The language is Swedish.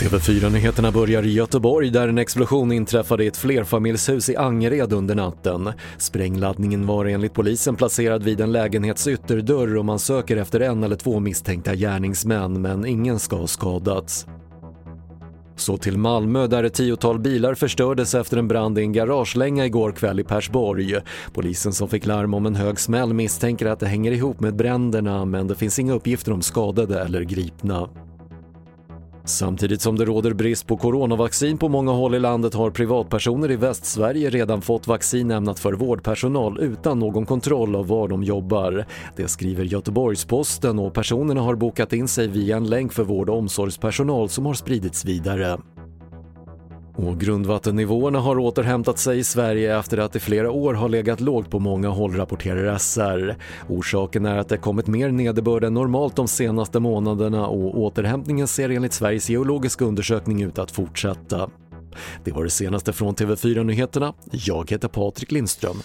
TV4-nyheterna börjar i Göteborg där en explosion inträffade i ett flerfamiljshus i Angered under natten. Sprängladdningen var enligt polisen placerad vid en lägenhets ytterdörr och man söker efter en eller två misstänkta gärningsmän men ingen ska ha skadats. Så till Malmö där ett tiotal bilar förstördes efter en brand i en garagelänga igår kväll i Persborg. Polisen som fick larm om en hög smäll misstänker att det hänger ihop med bränderna men det finns inga uppgifter om skadade eller gripna. Samtidigt som det råder brist på coronavaccin på många håll i landet har privatpersoner i Västsverige redan fått vaccin ämnat för vårdpersonal utan någon kontroll av var de jobbar. Det skriver Göteborgs-Posten och personerna har bokat in sig via en länk för vård och omsorgspersonal som har spridits vidare. Och grundvattennivåerna har återhämtat sig i Sverige efter att i flera år har legat lågt på många håll, rapporterar SR. Orsaken är att det kommit mer nederbörd än normalt de senaste månaderna och återhämtningen ser enligt Sveriges geologiska undersökning ut att fortsätta. Det var det senaste från TV4 Nyheterna. Jag heter Patrik Lindström.